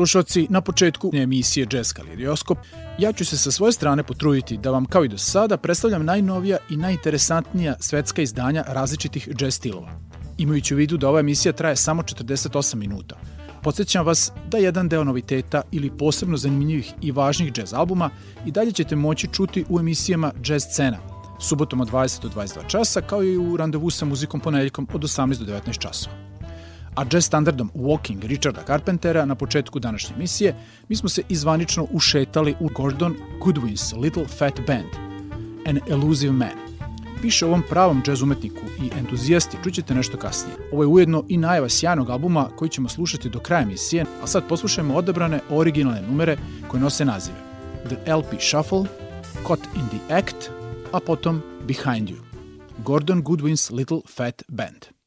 slušalci, na početku emisije Jazz Kalirioskop ja ću se sa svoje strane potruditi da vam kao i do sada predstavljam najnovija i najinteresantnija svetska izdanja različitih jazz stilova. Imajući u vidu da ova emisija traje samo 48 minuta, podsjećam vas da jedan deo noviteta ili posebno zanimljivih i važnih jazz albuma i dalje ćete moći čuti u emisijama Jazz Cena, subotom od 20 do 22 časa, kao i u randevu sa muzikom ponedjeljkom od 18 do 19 časova a jazz standardom Walking Richarda Carpentera na početku današnje emisije, mi smo se izvanično ušetali u Gordon Goodwin's Little Fat Band, An Elusive Man. Piše o ovom pravom jazz umetniku i entuzijasti čućete nešto kasnije. Ovo je ujedno i najava sjajnog albuma koji ćemo slušati do kraja emisije, a sad poslušajmo odabrane originalne numere koje nose nazive The LP Shuffle, Caught in the Act, a potom Behind You. Gordon Goodwin's Little Fat Band.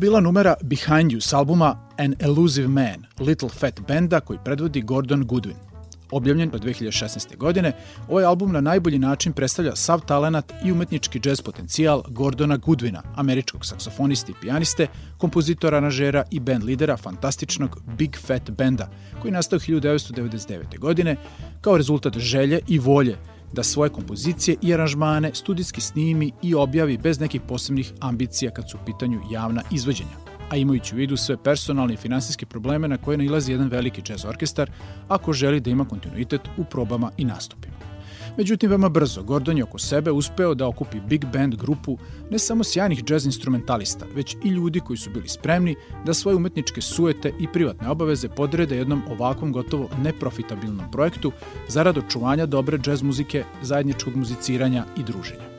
Bila numera Behind You s albuma An Elusive Man, Little Fat Banda koji predvodi Gordon Goodwin. Objavljen od 2016. godine, ovaj album na najbolji način predstavlja sav talenat i umetnički jazz potencijal Gordona Goodwina, američkog saksofoniste i pijaniste, kompozitora, aranžera i band lidera fantastičnog Big Fat Banda, koji nastao 1999. godine kao rezultat želje i volje da svoje kompozicije i aranžmane studijski snimi i objavi bez nekih posebnih ambicija kad su u pitanju javna izvođenja, a imajući u vidu sve personalne i finansijske probleme na koje nailazi jedan veliki jazz orkestar ako želi da ima kontinuitet u probama i nastupima. Međutim, veoma brzo, Gordon je oko sebe uspeo da okupi big band grupu ne samo sjajnih jazz instrumentalista, već i ljudi koji su bili spremni da svoje umetničke suete i privatne obaveze podrede jednom ovakvom gotovo neprofitabilnom projektu zarad očuvanja dobre jazz muzike, zajedničkog muziciranja i druženja.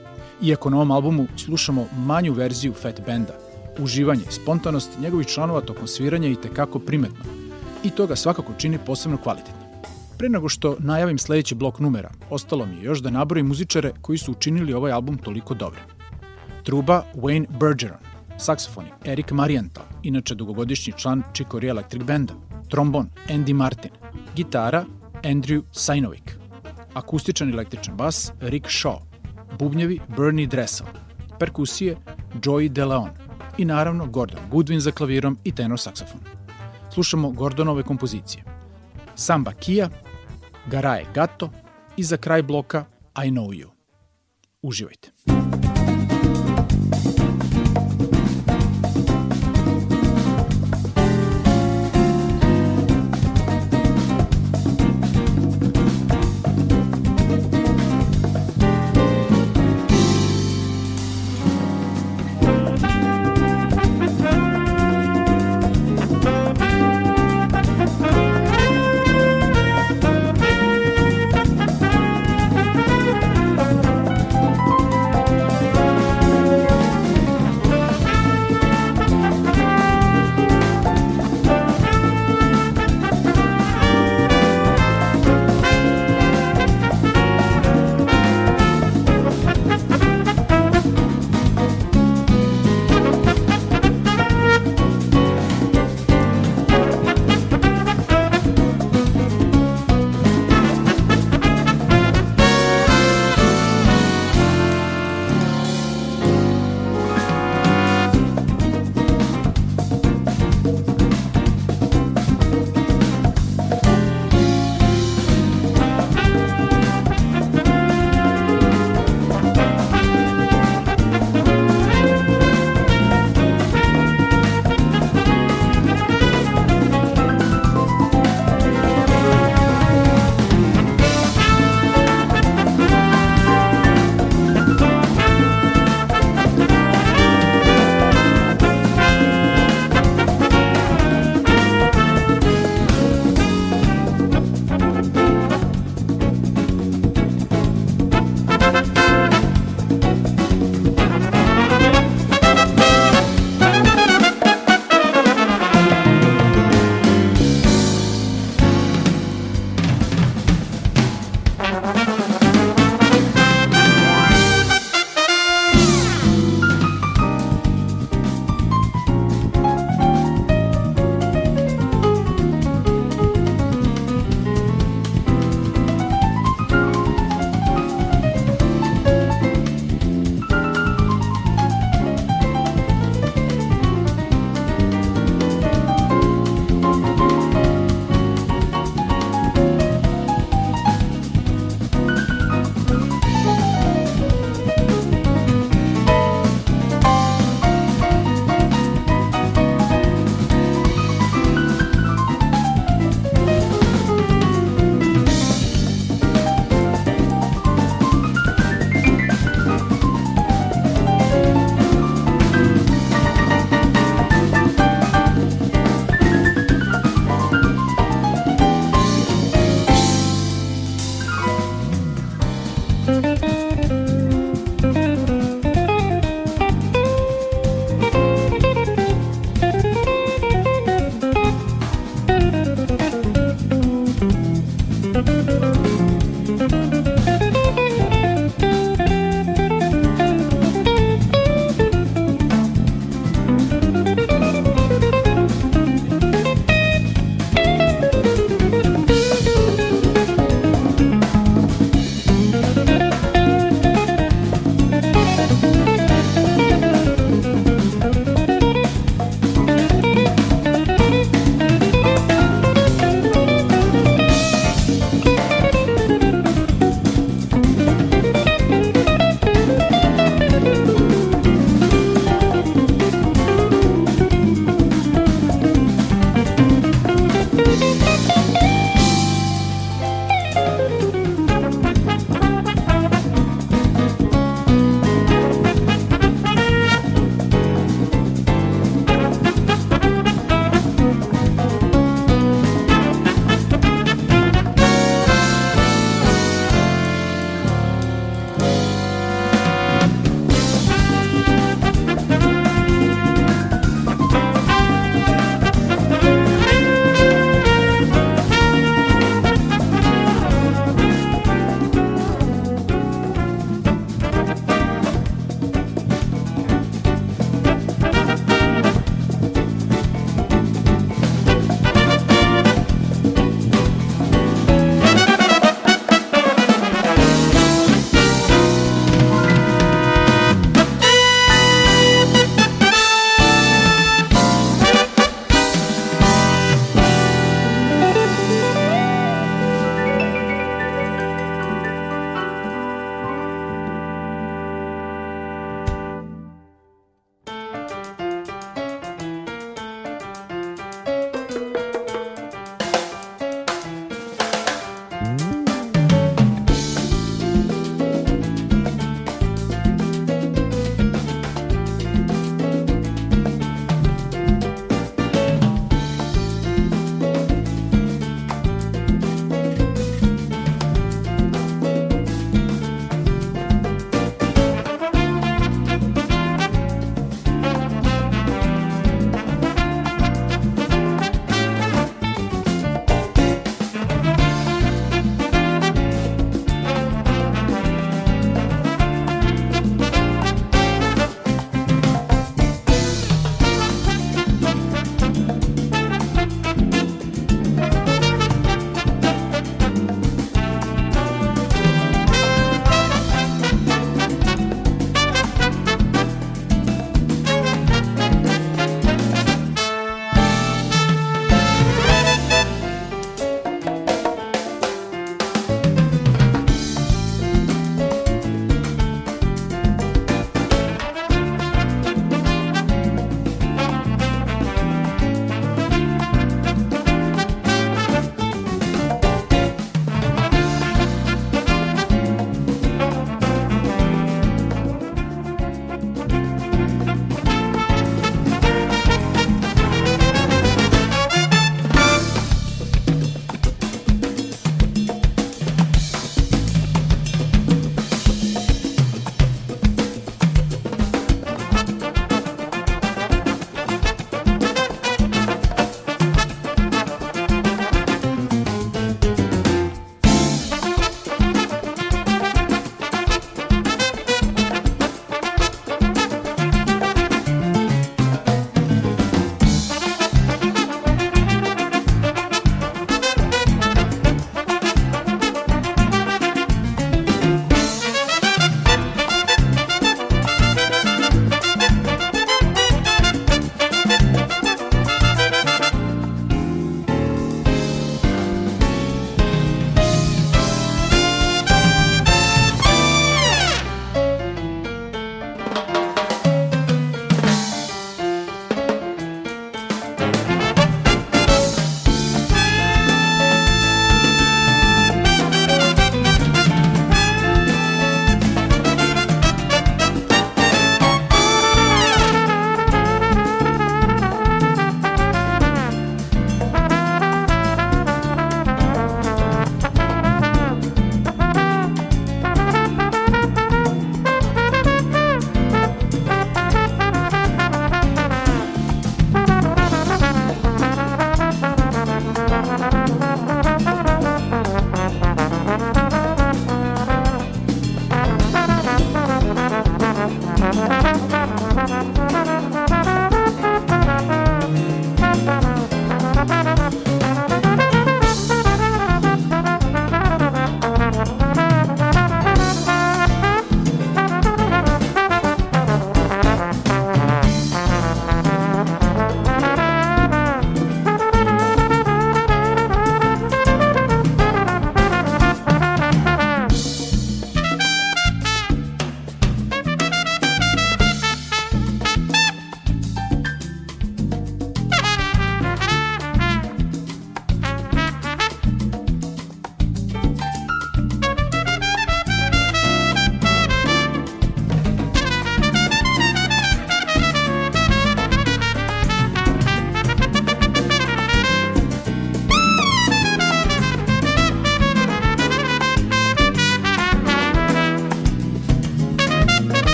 Iako na ovom albumu slušamo manju verziju Fat Benda, uživanje i spontanost njegovih članova tokom sviranja i tekako primetno. I to ga svakako čini posebno kvalitetno. Pre nego što najavim sledeći blok numera, ostalo mi je još da nabrojim muzičare koji su učinili ovaj album toliko dobrim. Truba Wayne Bergeron, saksofoni Eric Marienthal, inače dugogodišnji član Chicory Electric Banda, trombon Andy Martin, gitara Andrew Sajnovik, akustičan električan bas Rick Shaw, bubnjevi Bernie Dressel, perkusije Joey DeLeon i naravno Gordon Goodwin za klavirom i tenor saksofon. Slušamo Gordonove kompozicije. Samba Kia, Garaje Gato i za kraj bloka I Know You. Uživajte.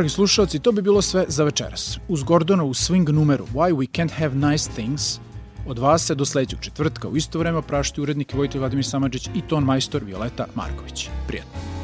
Dragi slušalci, to bi bilo sve za večeras. Uz Gordonovu swing numeru Why We Can't Have Nice Things od vas se do sledećeg četvrtka u isto vreme oprašti urednik Vojte Vladimir Samadžić i ton majstor Violeta Marković. Prijetno.